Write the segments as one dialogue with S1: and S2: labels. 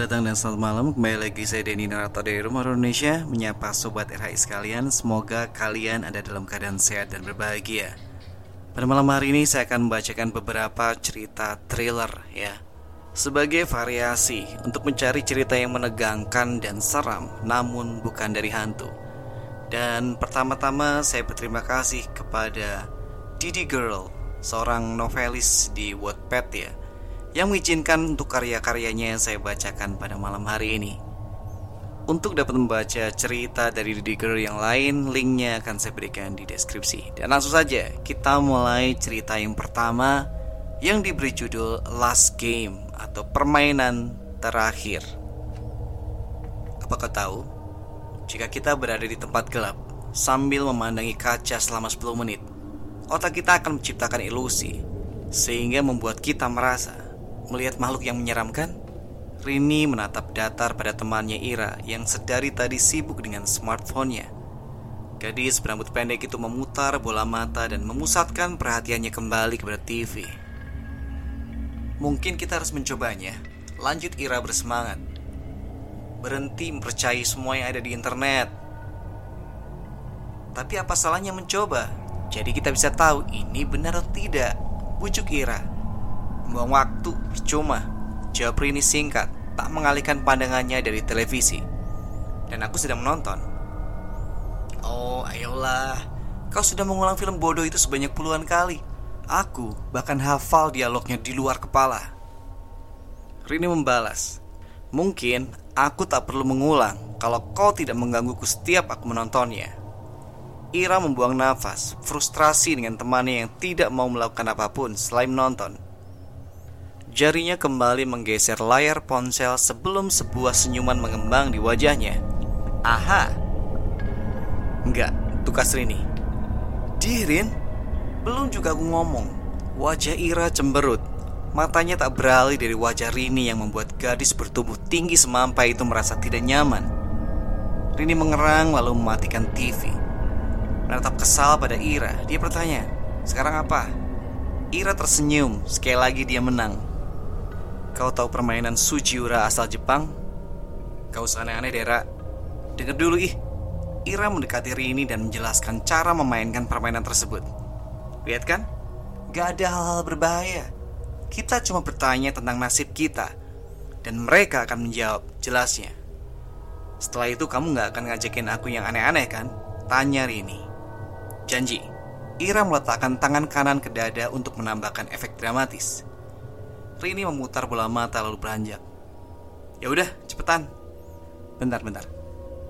S1: Datang dan selamat malam. Kembali lagi saya Denny Narato dari Rumah Indonesia. Menyapa Sobat RHI sekalian Semoga kalian ada dalam keadaan sehat dan berbahagia. Pada malam hari ini saya akan membacakan beberapa cerita thriller ya. Sebagai variasi untuk mencari cerita yang menegangkan dan seram Namun bukan dari hantu. Dan pertama-tama saya berterima kasih kepada Didi Girl Seorang novelis di Wattpad ya yang mengizinkan untuk karya-karyanya yang saya bacakan pada malam hari ini. Untuk dapat membaca cerita dari The Digger yang lain, linknya akan saya berikan di deskripsi. Dan langsung saja, kita mulai cerita yang pertama yang diberi judul Last Game atau Permainan Terakhir. Apakah tahu? Jika kita berada di tempat gelap sambil memandangi kaca selama 10 menit, otak kita akan menciptakan ilusi sehingga membuat kita merasa Melihat makhluk yang menyeramkan, Rini menatap datar pada temannya Ira yang sedari tadi sibuk dengan smartphone-nya. Gadis berambut pendek itu memutar bola mata dan memusatkan perhatiannya kembali kepada TV. Mungkin kita harus mencobanya. Lanjut Ira bersemangat. Berhenti mempercayai semua yang ada di internet. Tapi apa salahnya mencoba? Jadi kita bisa tahu ini benar atau tidak. Bujuk Ira. Membuang waktu, cuma Jawab Rini singkat, tak mengalihkan pandangannya dari televisi. Dan aku sedang menonton. Oh, ayolah. Kau sudah mengulang film bodoh itu sebanyak puluhan kali. Aku bahkan hafal dialognya di luar kepala. Rini membalas, Mungkin aku tak perlu mengulang kalau kau tidak menggangguku setiap aku menontonnya. Ira membuang nafas, frustrasi dengan temannya yang tidak mau melakukan apa pun selain menonton. Jarinya kembali menggeser layar ponsel sebelum sebuah senyuman mengembang di wajahnya. Aha. Enggak, tukas Rini. Dirin, belum juga aku ngomong. Wajah Ira cemberut. Matanya tak beralih dari wajah Rini yang membuat gadis bertubuh tinggi semampai itu merasa tidak nyaman. Rini mengerang lalu mematikan TV. Menatap kesal pada Ira, dia bertanya, "Sekarang apa?" Ira tersenyum, sekali lagi dia menang. Kau tahu permainan Sujiura asal Jepang? Kau aneh-aneh, Dera. Dengar dulu, ih. Ira mendekati Rini dan menjelaskan cara memainkan permainan tersebut. Lihat kan? Gak ada hal-hal berbahaya. Kita cuma bertanya tentang nasib kita. Dan mereka akan menjawab, jelasnya. Setelah itu kamu gak akan ngajakin aku yang aneh-aneh kan? Tanya Rini. Janji. Ira meletakkan tangan kanan ke dada untuk menambahkan efek dramatis. Rini memutar bola mata lalu beranjak. Ya udah, cepetan. Bentar, bentar.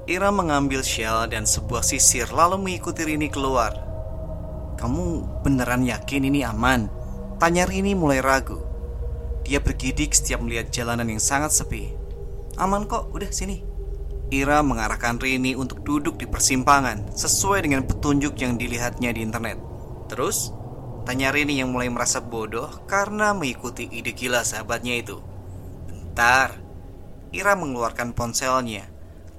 S1: Ira mengambil shell dan sebuah sisir lalu mengikuti Rini keluar. Kamu beneran yakin ini aman? Tanya Rini mulai ragu. Dia bergidik setiap melihat jalanan yang sangat sepi. Aman kok, udah sini. Ira mengarahkan Rini untuk duduk di persimpangan sesuai dengan petunjuk yang dilihatnya di internet. Terus, Tanya Rini yang mulai merasa bodoh karena mengikuti ide gila sahabatnya itu. Bentar, Ira mengeluarkan ponselnya,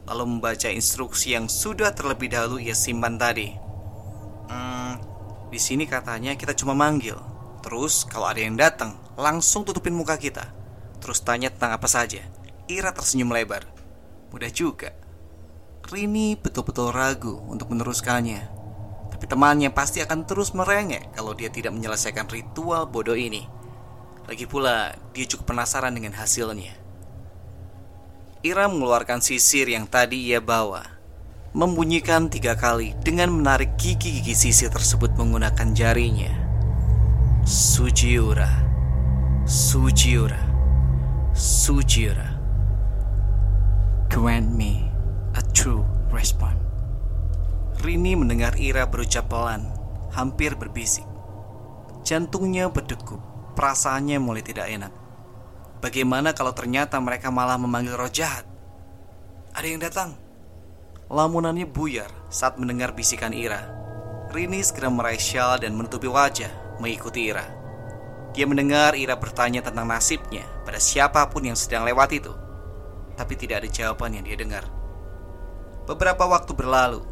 S1: lalu membaca instruksi yang sudah terlebih dahulu ia simpan tadi. Hmm, di sini katanya kita cuma manggil. Terus kalau ada yang datang, langsung tutupin muka kita. Terus tanya tentang apa saja. Ira tersenyum lebar. Mudah juga. Rini betul-betul ragu untuk meneruskannya. Temannya pasti akan terus merengek kalau dia tidak menyelesaikan ritual bodoh ini. Lagi pula, dia cukup penasaran dengan hasilnya. Ira mengeluarkan sisir yang tadi ia bawa, membunyikan tiga kali dengan menarik gigi-gigi sisir tersebut menggunakan jarinya. Sujiura, Sujiura, Sujiura. Grant me a true response. Rini mendengar Ira berucap pelan, hampir berbisik. Jantungnya berdegup, perasaannya mulai tidak enak. Bagaimana kalau ternyata mereka malah memanggil roh jahat? Ada yang datang. Lamunannya buyar saat mendengar bisikan Ira. Rini segera meraih shawl dan menutupi wajah, mengikuti Ira. Dia mendengar Ira bertanya tentang nasibnya pada siapa pun yang sedang lewat itu. Tapi tidak ada jawaban yang dia dengar. Beberapa waktu berlalu,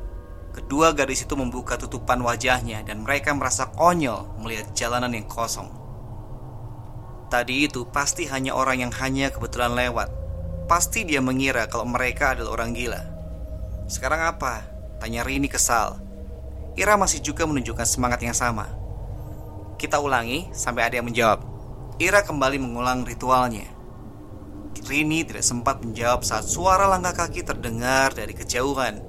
S1: Kedua gadis itu membuka tutupan wajahnya dan mereka merasa konyol melihat jalanan yang kosong. Tadi itu pasti hanya orang yang hanya kebetulan lewat, Pasti dia mengira kalau mereka adalah orang gila. Sekarang apa? Tanya Rini kesal. Ira masih juga menunjukkan semangat yang sama. Kita ulangi sampai ada yang menjawab. Ira kembali mengulang ritualnya. Rini tidak sempat menjawab saat suara langkah kaki terdengar dari kejauhan.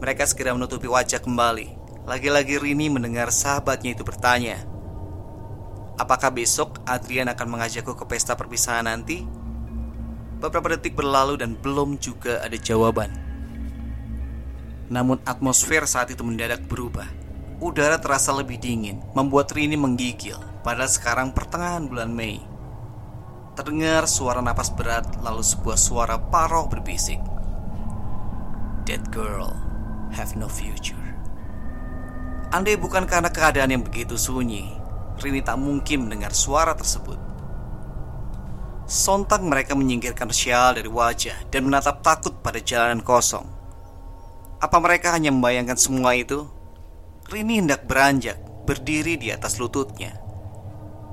S1: Mereka segera menutupi wajah kembali. Lagi-lagi Rini mendengar sahabatnya itu bertanya, "Apakah besok Adrian akan mengajakku ke pesta perpisahan nanti?" Beberapa detik berlalu dan belum juga ada jawaban. Namun atmosfer saat itu mendadak berubah. Udara terasa lebih dingin, membuat Rini menggigil. Padahal sekarang pertengahan bulan Mei. Terdengar suara napas berat, lalu sebuah suara paroh berbisik. That girl have no future. Andai bukan karena keadaan yang begitu sunyi, Rini tak mungkin mendengar suara tersebut. Sontak mereka menyingkirkan syal dari wajah dan menatap takut pada jalanan kosong. Apa mereka hanya membayangkan semua itu? Rini hendak beranjak, berdiri di atas lututnya.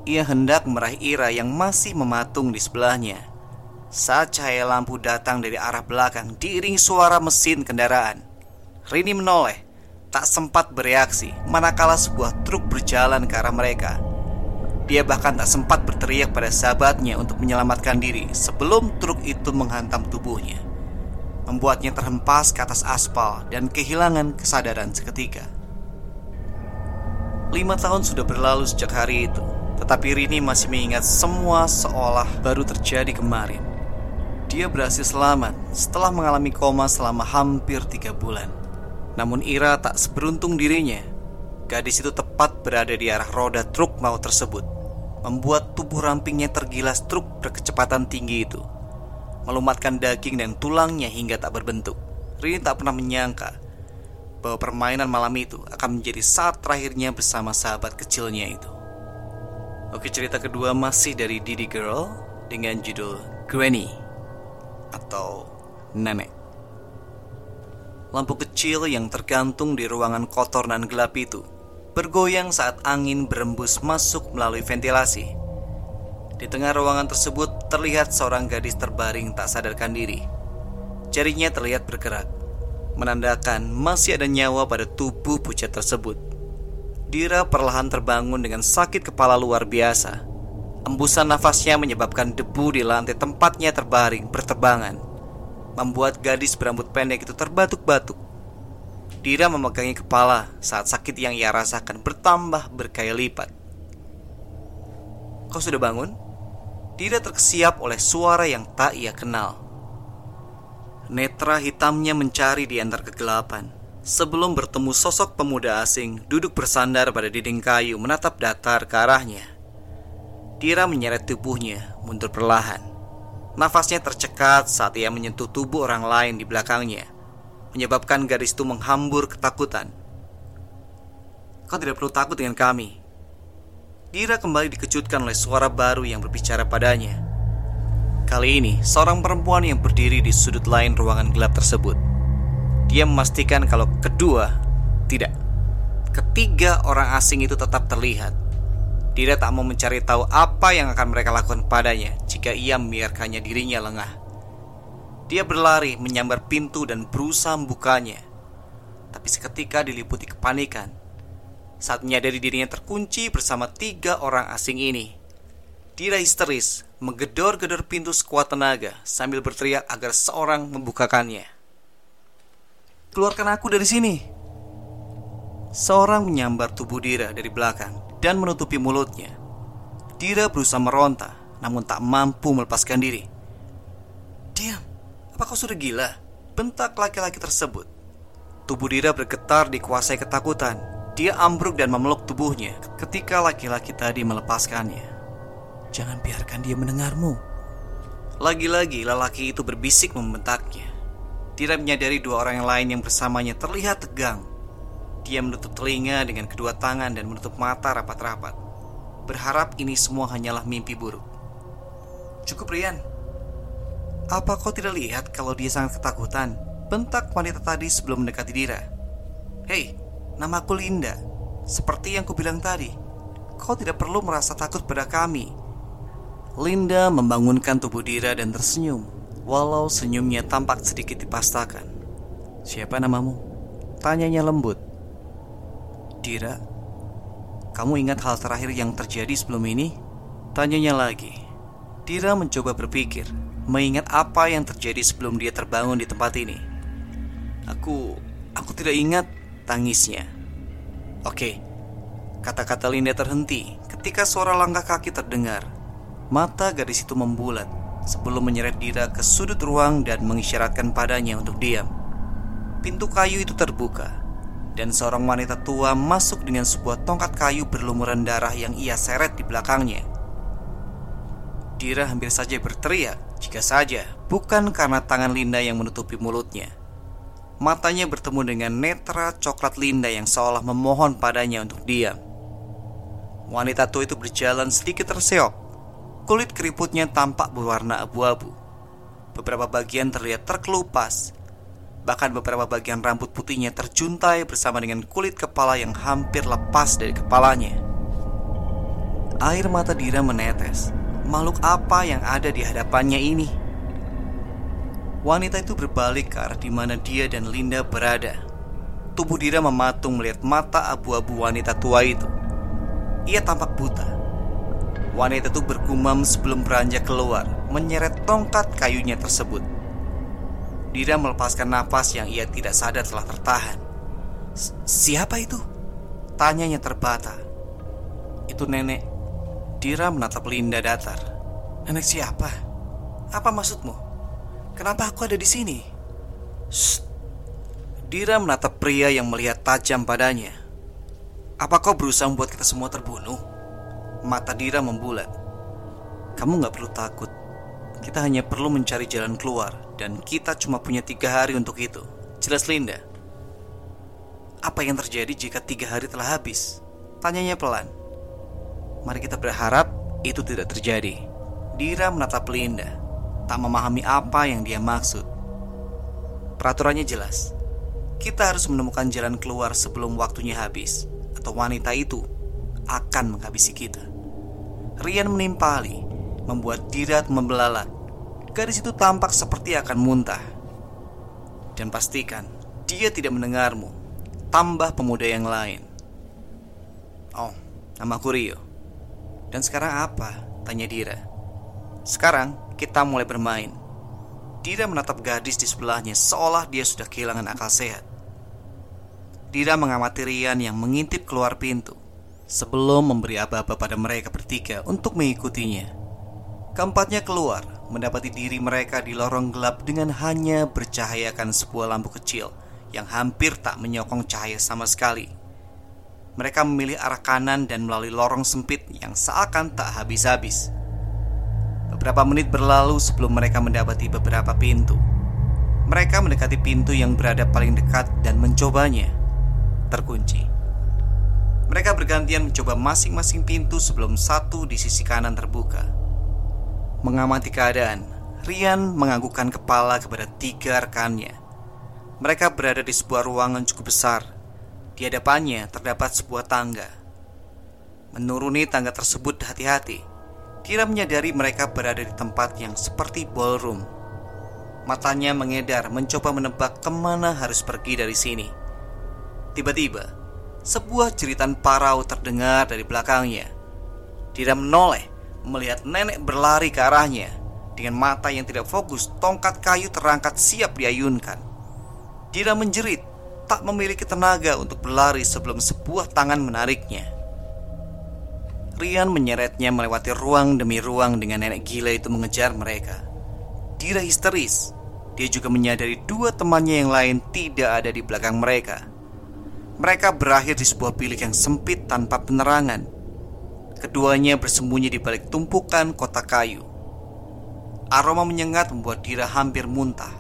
S1: Ia hendak meraih Ira yang masih mematung di sebelahnya. Saat cahaya lampu datang dari arah belakang diiringi suara mesin kendaraan. Rini menoleh, tak sempat bereaksi manakala sebuah truk berjalan ke arah mereka. Dia bahkan tak sempat berteriak pada sahabatnya untuk menyelamatkan diri sebelum truk itu menghantam tubuhnya, membuatnya terhempas ke atas aspal dan kehilangan kesadaran seketika. Lima tahun sudah berlalu sejak hari itu, tetapi Rini masih mengingat semua seolah baru terjadi kemarin. Dia berhasil selamat setelah mengalami koma selama hampir tiga bulan. Namun Ira tak seberuntung dirinya. Gadis itu tepat berada di arah roda truk maut tersebut membuat tubuh rampingnya tergilas truk berkecepatan tinggi itu, melumatkan daging dan tulangnya hingga tak berbentuk. Rini tak pernah menyangka bahwa permainan malam itu akan menjadi saat terakhirnya bersama sahabat kecilnya itu. Oke, cerita kedua masih dari Didi Girl dengan judul Granny atau Nenek. Lampu kecil yang tergantung di ruangan kotor dan gelap itu bergoyang saat angin berembus masuk melalui ventilasi. Di tengah ruangan tersebut terlihat seorang gadis terbaring tak sadarkan diri. Jarinya terlihat bergerak, menandakan masih ada nyawa pada tubuh pucat tersebut. Dira perlahan terbangun dengan sakit kepala luar biasa. Embusan nafasnya menyebabkan debu di lantai tempatnya terbaring berterbangan, membuat gadis berambut pendek itu terbatuk-batuk. Dira memegangi kepala saat sakit yang ia rasakan bertambah berkali lipat. Kau sudah bangun? Dira terkesiap oleh suara yang tak ia kenal. Netra hitamnya mencari di antara kegelapan sebelum bertemu sosok pemuda asing duduk bersandar pada dinding kayu menatap datar ke arahnya. Dira menyeret tubuhnya mundur perlahan. Nafasnya tercekat saat ia menyentuh tubuh orang lain di belakangnya menyebabkan gadis itu menghambur ketakutan. Kau tidak perlu takut dengan kami. Dira kembali dikejutkan oleh suara baru yang berbicara padanya. Kali ini, seorang perempuan yang berdiri di sudut lain ruangan gelap tersebut. Dia memastikan kalau kedua, tidak. Ketiga orang asing itu tetap terlihat. Dira tak mau mencari tahu apa yang akan mereka lakukan padanya jika ia membiarkannya dirinya lengah. Dia berlari menyambar pintu dan berusaha membukanya. Tapi seketika diliputi kepanikan saat menyadari dirinya terkunci bersama tiga orang asing ini. Dira histeris menggedor-gedor pintu sekuat tenaga sambil berteriak agar seorang membukakannya. Keluarkan aku dari sini. Seorang menyambar tubuh Dira dari belakang dan menutupi mulutnya. Dira berusaha meronta, namun tak mampu melepaskan diri. Diam, apa kau sudah gila? Bentak laki-laki tersebut. Tubuh Dira bergetar dikuasai ketakutan. Dia ambruk dan memeluk tubuhnya ketika laki-laki tadi melepaskannya. Jangan biarkan dia mendengarmu. Lagi-lagi lelaki itu berbisik membentaknya. Dira menyadari dua orang yang lain yang bersamanya terlihat tegang. Dia menutup telinga dengan kedua tangan dan menutup mata rapat-rapat. Berharap ini semua hanyalah mimpi buruk. Cukup Rian, apa kau tidak lihat kalau dia sangat ketakutan? Bentak wanita tadi sebelum mendekati Dira. Hei, namaku Linda. Seperti yang kubilang tadi, kau tidak perlu merasa takut pada kami. Linda membangunkan tubuh Dira dan tersenyum. Walau senyumnya tampak sedikit dipastakan Siapa namamu? Tanyanya lembut Dira Kamu ingat hal terakhir yang terjadi sebelum ini? Tanyanya lagi. Dira mencoba berpikir Mengingat apa yang terjadi sebelum dia terbangun di tempat ini. Aku Aku tidak ingat Tangisnya. Oke Kata-kata Linda terhenti Ketika suara langkah kaki terdengar. Mata gadis itu membulat Sebelum menyeret Dira ke sudut ruang Dan mengisyaratkan padanya untuk diam. Pintu kayu itu terbuka dan seorang wanita tua masuk dengan sebuah tongkat kayu berlumuran darah yang ia seret di belakangnya. Dira hampir saja berteriak jika saja bukan karena tangan Linda yang menutupi mulutnya. Matanya bertemu dengan netra coklat Linda yang seolah memohon padanya untuk diam. Wanita tua itu berjalan sedikit terseok. Kulit keriputnya tampak berwarna abu-abu. Beberapa bagian terlihat terkelupas Bahkan beberapa bagian rambut putihnya terjuntai bersama dengan kulit kepala yang hampir lepas dari kepalanya. Air mata Dira menetes. Makhluk apa yang ada di hadapannya ini? Wanita itu berbalik ke arah di mana dia dan Linda berada. Tubuh Dira mematung melihat mata abu-abu wanita tua itu. Ia tampak buta. Wanita itu bergumam sebelum beranjak keluar, menyeret tongkat kayunya tersebut. Dira melepaskan nafas yang ia tidak sadar telah tertahan. Siapa itu? Tanyanya terbata. Itu nenek. Dira menatap Linda datar. Nenek siapa? Apa maksudmu? Kenapa aku ada di sini? Shh. Dira menatap pria yang melihat tajam padanya. Apa kau berusaha membuat kita semua terbunuh? Mata Dira membulat. Kamu gak perlu takut. Kita hanya perlu mencari jalan keluar dan kita cuma punya tiga hari untuk itu. Jelas Linda. Apa yang terjadi jika tiga hari telah habis? Tanyanya pelan. Mari kita berharap itu tidak terjadi. Dira menatap Linda, tak memahami apa yang dia maksud. Peraturannya jelas. Kita harus menemukan jalan keluar sebelum waktunya habis, atau wanita itu akan menghabisi kita. Rian menimpali, membuat Dira membelalak Gadis itu tampak seperti akan muntah. Dan pastikan dia tidak mendengarmu. Tambah pemuda yang lain. Oh, nama aku Rio. Dan sekarang apa? Tanya Dira. Sekarang kita mulai bermain. Dira menatap gadis di sebelahnya seolah dia sudah kehilangan akal sehat. Dira mengamati Rian yang mengintip keluar pintu sebelum memberi aba-aba pada mereka bertiga untuk mengikutinya. Keempatnya keluar mendapati diri mereka di lorong gelap dengan hanya bercahayakan sebuah lampu kecil yang hampir tak menyokong cahaya sama sekali. Mereka memilih arah kanan dan melalui lorong sempit yang seakan tak habis-habis. Beberapa menit berlalu sebelum mereka mendapati beberapa pintu. Mereka mendekati pintu yang berada paling dekat dan mencobanya. Terkunci. Mereka bergantian mencoba masing-masing pintu sebelum satu di sisi kanan terbuka. Mengamati keadaan, Rian menganggukkan kepala kepada tiga rekannya. Mereka berada di sebuah ruangan cukup besar. Di hadapannya terdapat sebuah tangga. Menuruni tangga tersebut hati-hati. Kira menyadari mereka berada di tempat yang seperti ballroom. Matanya mengedar mencoba menebak ke mana harus pergi dari sini. Tiba-tiba, sebuah jeritan parau terdengar dari belakangnya. Dira menoleh melihat nenek berlari ke arahnya dengan mata yang tidak fokus, tongkat kayu terangkat siap diayunkan. Dira menjerit, tak memiliki tenaga untuk berlari sebelum sebuah tangan menariknya. Rian menyeretnya melewati ruang demi ruang dengan nenek gila itu mengejar mereka. Dira histeris. Dia juga menyadari dua temannya yang lain tidak ada di belakang mereka. Mereka berakhir di sebuah bilik yang sempit tanpa penerangan Keduanya bersembunyi di balik tumpukan kotak kayu. Aroma menyengat membuat Dira hampir muntah.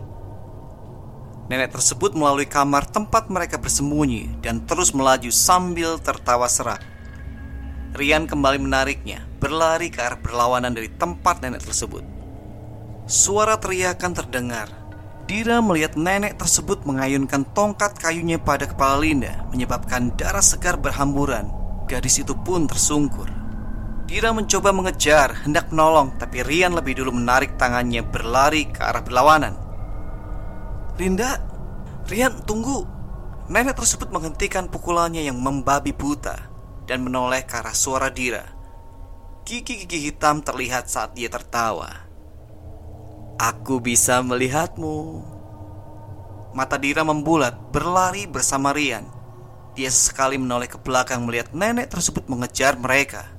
S1: Nenek tersebut melalui kamar tempat mereka bersembunyi dan terus melaju sambil tertawa serak. Rian kembali menariknya, berlari ke arah berlawanan dari tempat nenek tersebut. Suara teriakan terdengar. Dira melihat nenek tersebut mengayunkan tongkat kayunya pada kepala Linda, menyebabkan darah segar berhamburan. Gadis itu pun tersungkur. Dira mencoba mengejar, hendak menolong, tapi Rian lebih dulu menarik tangannya berlari ke arah berlawanan. Rinda, Rian, tunggu. Nenek tersebut menghentikan pukulannya yang membabi buta dan menoleh ke arah suara Dira. Gigi-gigi hitam terlihat saat dia tertawa. Aku bisa melihatmu. Mata Dira membulat, berlari bersama Rian. Dia sekali menoleh ke belakang melihat nenek tersebut mengejar mereka.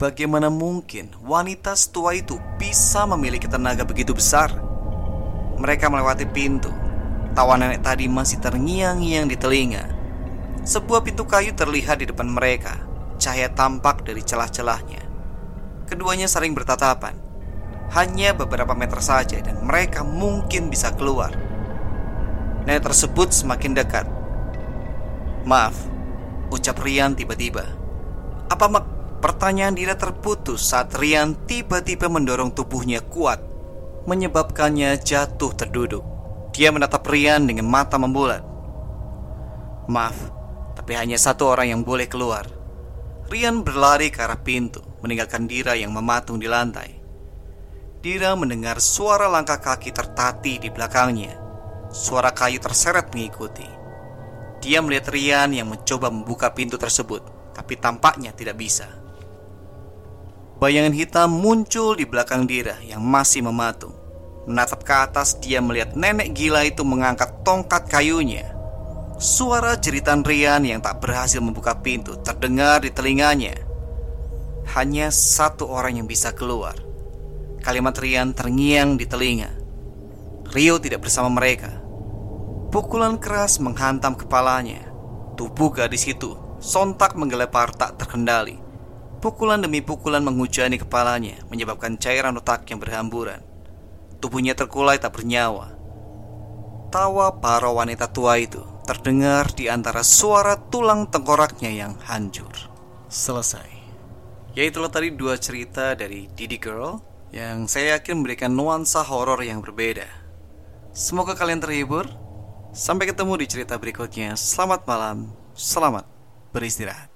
S1: Bagaimana mungkin wanita setua itu bisa memiliki tenaga begitu besar? Mereka melewati pintu. Tawa nenek tadi masih terngiang-ngiang di telinga. Sebuah pintu kayu terlihat di depan mereka. Cahaya tampak dari celah-celahnya. Keduanya saling bertatapan. Hanya beberapa meter saja dan mereka mungkin bisa keluar. Nenek tersebut semakin dekat. Maaf, ucap Rian tiba-tiba. Apa mak Pertanyaan Dira terputus saat Rian tiba-tiba mendorong tubuhnya kuat, menyebabkannya jatuh terduduk. Dia menatap Rian dengan mata membulat. Maaf, tapi hanya satu orang yang boleh keluar. Rian berlari ke arah pintu, meninggalkan Dira yang mematung di lantai. Dira mendengar suara langkah kaki tertati di belakangnya. Suara kayu terseret mengikuti. Dia melihat Rian yang mencoba membuka pintu tersebut, tapi tampaknya tidak bisa. Bayangan hitam muncul di belakang Dira yang masih mematung. Menatap ke atas, dia melihat nenek gila itu mengangkat tongkat kayunya. Suara jeritan Rian yang tak berhasil membuka pintu terdengar di telinganya. Hanya satu orang yang bisa keluar. Kalimat Rian terngiang di telinga. Rio tidak bersama mereka. Pukulan keras menghantam kepalanya. Tubuh gadis itu sontak menggelepar tak terkendali. Pukulan demi pukulan menghujani kepalanya menyebabkan cairan otak yang berhamburan. Tubuhnya terkulai tak bernyawa. Tawa para wanita tua itu terdengar di antara suara tulang tengkoraknya yang hancur. Selesai. Ya itulah tadi dua cerita dari Didi Girl yang saya yakin memberikan nuansa horor yang berbeda. Semoga kalian terhibur. Sampai ketemu di cerita berikutnya. Selamat malam. Selamat beristirahat.